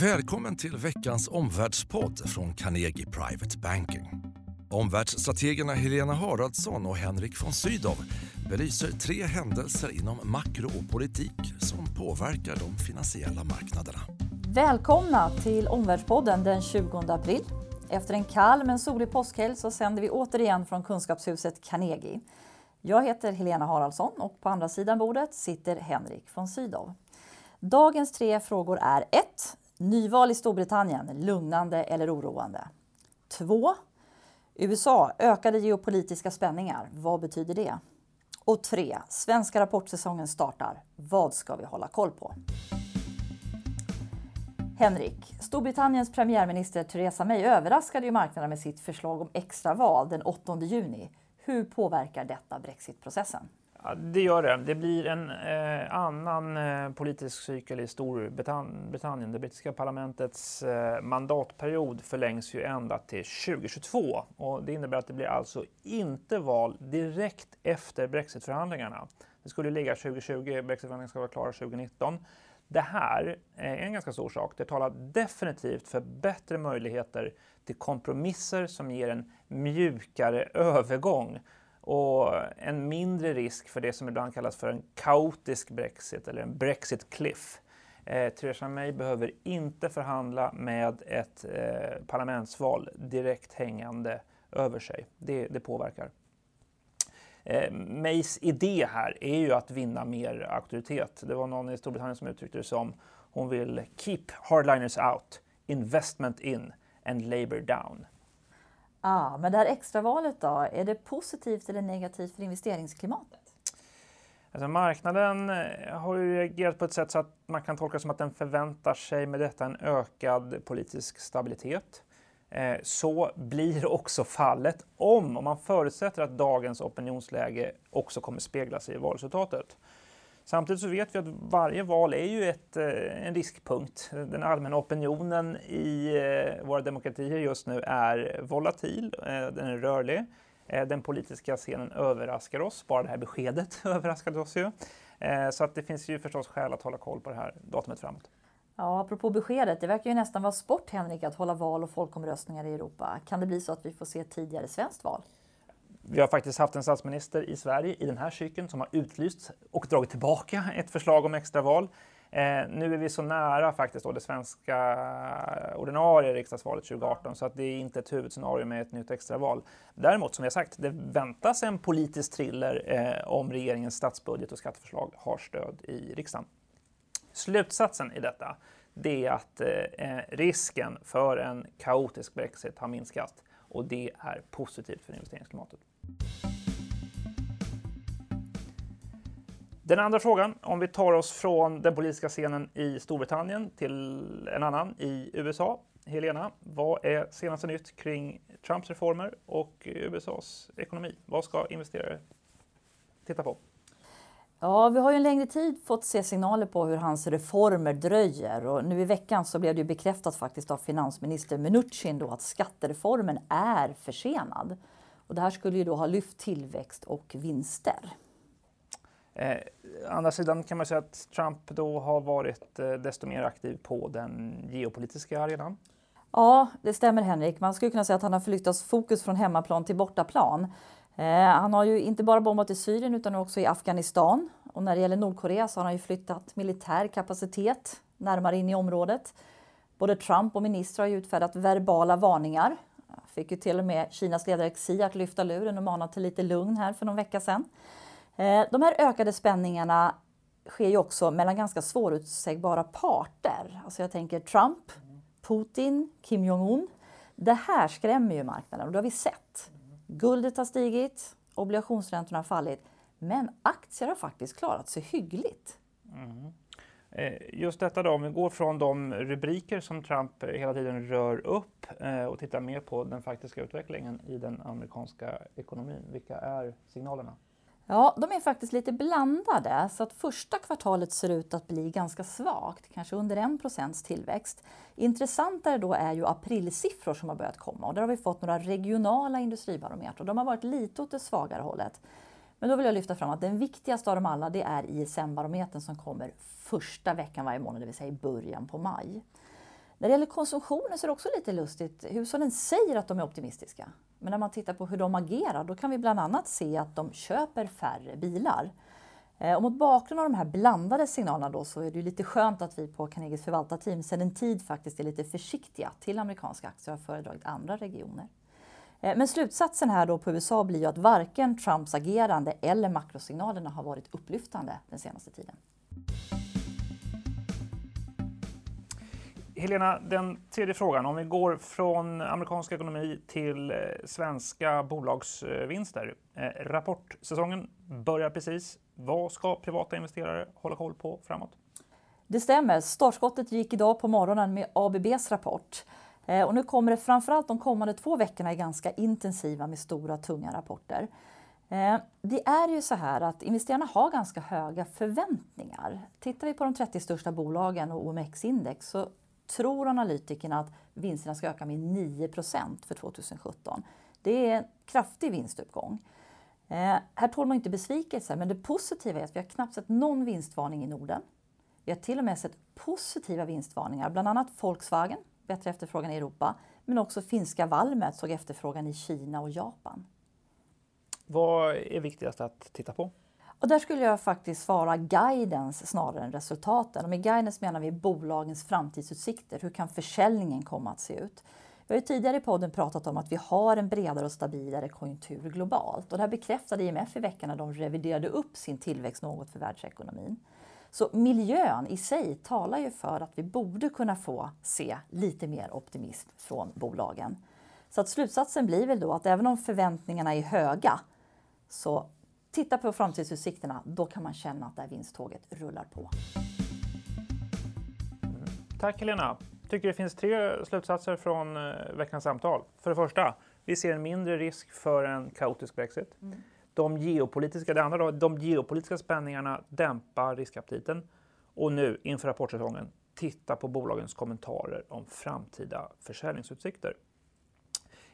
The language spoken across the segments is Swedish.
Välkommen till veckans omvärldspodd från Carnegie Private Banking. Omvärldsstrategerna Helena Haraldsson och Henrik von Sydow belyser tre händelser inom makro och politik som påverkar de finansiella marknaderna. Välkomna till Omvärldspodden den 20 april. Efter en kall men solig påskhelg så sänder vi återigen från Kunskapshuset Carnegie. Jag heter Helena Haraldsson och på andra sidan bordet sitter Henrik von Sydow. Dagens tre frågor är 1. Nyval i Storbritannien, lugnande eller oroande? 2. USA, ökade geopolitiska spänningar, vad betyder det? Och 3. Svenska rapportsäsongen startar, vad ska vi hålla koll på? Henrik, Storbritanniens premiärminister Theresa May överraskade ju marknaden med sitt förslag om extraval den 8 juni. Hur påverkar detta brexitprocessen? Ja, det gör det. Det blir en eh, annan eh, politisk cykel i Storbritannien. Det brittiska parlamentets eh, mandatperiod förlängs ju ända till 2022 och det innebär att det blir alltså inte val direkt efter brexitförhandlingarna. Det skulle ligga 2020, brexitförhandlingarna ska vara klara 2019. Det här eh, är en ganska stor sak. Det talar definitivt för bättre möjligheter till kompromisser som ger en mjukare övergång och en mindre risk för det som ibland kallas för en kaotisk Brexit eller en Brexit cliff. Eh, Theresa May behöver inte förhandla med ett eh, parlamentsval direkt hängande över sig. Det, det påverkar. Eh, Mays idé här är ju att vinna mer auktoritet. Det var någon i Storbritannien som uttryckte det som hon vill keep hardliners out, investment in and labour down. Ah, men det här extravalet då, är det positivt eller negativt för investeringsklimatet? Alltså marknaden eh, har ju reagerat på ett sätt så att man kan tolka det som att den förväntar sig med detta en ökad politisk stabilitet. Eh, så blir också fallet om, om man förutsätter att dagens opinionsläge också kommer speglas i valresultatet. Samtidigt så vet vi att varje val är ju ett, eh, en riskpunkt. Den allmänna opinionen i eh, våra demokratier just nu är volatil, eh, den är rörlig. Den politiska scenen överraskar oss, bara det här beskedet överraskade oss ju. Så att det finns ju förstås skäl att hålla koll på det här datumet framåt. Ja, apropå beskedet, det verkar ju nästan vara sport Henrik att hålla val och folkomröstningar i Europa. Kan det bli så att vi får se ett tidigare svenskt val? Vi har faktiskt haft en statsminister i Sverige i den här cykeln som har utlyst och dragit tillbaka ett förslag om extraval. Eh, nu är vi så nära faktiskt då det svenska ordinarie riksdagsvalet 2018 så att det är inte ett huvudscenario med ett nytt extraval. Däremot som jag sagt, det väntas en politisk thriller eh, om regeringens statsbudget och skatteförslag har stöd i riksdagen. Slutsatsen i detta det är att eh, eh risken för en kaotisk Brexit har minskat och det är positivt för investeringsklimatet. Den andra frågan, om vi tar oss från den politiska scenen i Storbritannien till en annan i USA. Helena, vad är senaste nytt kring Trumps reformer och USAs ekonomi? Vad ska investerare titta på? Ja, vi har ju en längre tid fått se signaler på hur hans reformer dröjer och nu i veckan så blev det ju bekräftat faktiskt av finansminister Mnuchin då att skattereformen är försenad. Och det här skulle ju då ha lyft tillväxt och vinster. Eh, andra sidan kan man säga att Trump då har varit eh, desto mer aktiv på den geopolitiska arenan. Ja, det stämmer Henrik. Man skulle kunna säga att han har flyttat fokus från hemmaplan till bortaplan. Eh, han har ju inte bara bombat i Syrien utan också i Afghanistan. Och när det gäller Nordkorea så har han ju flyttat militär kapacitet närmare in i området. Både Trump och ministrar har ju utfärdat verbala varningar. Fick ju till och med Kinas ledare Xi att lyfta luren och mana till lite lugn här för någon vecka sedan. Eh, de här ökade spänningarna sker ju också mellan ganska svårutsägbara parter. Alltså jag tänker Trump, Putin, Kim Jong-Un. Det här skrämmer ju marknaden och det har vi sett. Guldet har stigit, obligationsräntorna har fallit, men aktier har faktiskt klarat sig hyggligt. Mm. Eh, just detta då, om vi går från de rubriker som Trump hela tiden rör upp eh, och tittar mer på den faktiska utvecklingen i den amerikanska ekonomin. Vilka är signalerna? Ja, de är faktiskt lite blandade. Så att första kvartalet ser ut att bli ganska svagt, kanske under 1 procents tillväxt. Intressantare då är ju aprilsiffror som har börjat komma och där har vi fått några regionala industribarometrar. De har varit lite åt det svagare hållet. Men då vill jag lyfta fram att den viktigaste av dem alla det är ISM-barometern som kommer första veckan varje månad, det vill säga i början på maj. När det gäller konsumtionen så är det också lite lustigt. Hushållen säger att de är optimistiska. Men när man tittar på hur de agerar då kan vi bland annat se att de köper färre bilar. Eh, och mot bakgrund av de här blandade signalerna då så är det ju lite skönt att vi på Carnegies förvaltarteam sedan en tid faktiskt är lite försiktiga till amerikanska aktier och har föredragit andra regioner. Eh, men slutsatsen här då på USA blir ju att varken Trumps agerande eller makrosignalerna har varit upplyftande den senaste tiden. Helena, den tredje frågan. Om vi går från amerikansk ekonomi till eh, svenska bolagsvinster. Eh, rapportsäsongen börjar precis. Vad ska privata investerare hålla koll på framåt? Det stämmer. Startskottet gick idag på morgonen med ABBs rapport. Eh, och nu kommer det framförallt de kommande två veckorna är ganska intensiva med stora tunga rapporter. Det är ju så här att investerarna har ganska höga förväntningar. Tittar vi på de 30 största bolagen och OMX-index så tror analytikerna att vinsterna ska öka med 9% för 2017. Det är en kraftig vinstuppgång. Eh, här tål man inte besvikelser, men det positiva är att vi har knappt sett någon vinstvarning i Norden. Vi har till och med sett positiva vinstvarningar, bland annat Volkswagen, bättre efterfrågan i Europa, men också finska Valmet såg efterfrågan i Kina och Japan. Vad är viktigast att titta på? Och där skulle jag faktiskt svara guidance snarare än resultaten. Och med guidance menar vi bolagens framtidsutsikter. Hur kan försäljningen komma att se ut? Vi har ju tidigare i podden pratat om att vi har en bredare och stabilare konjunktur globalt. Och det här bekräftade IMF i veckan när de reviderade upp sin tillväxt något för världsekonomin. Så miljön i sig talar ju för att vi borde kunna få se lite mer optimism från bolagen. Så att slutsatsen blir väl då att även om förväntningarna är höga så titta på framtidsutsikterna, då kan man känna att det här vinsttåget rullar på. Tack Helena! tycker det finns tre slutsatser från eh, veckans samtal. För det första, vi ser en mindre risk för en kaotisk Brexit. Mm. De, geopolitiska, det andra då, de geopolitiska spänningarna dämpar riskaptiten. Och nu inför rapportsäsongen, titta på bolagens kommentarer om framtida försäljningsutsikter.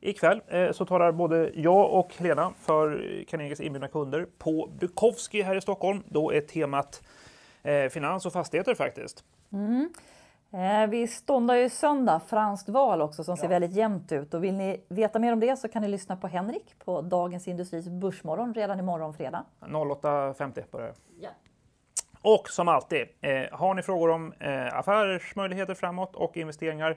Ikväll eh, så talar både jag och Helena för Carnegies inbjudna kunder på Bukowski här i Stockholm. Då är temat eh, finans och fastigheter faktiskt. Mm. Eh, vi ståndar ju söndag franskt val också som ja. ser väldigt jämnt ut. Och vill ni veta mer om det så kan ni lyssna på Henrik på Dagens Industris Börsmorgon redan imorgon fredag. 08.50 börjar ja. Och som alltid, eh, har ni frågor om affärsmöjligheter framåt och investeringar,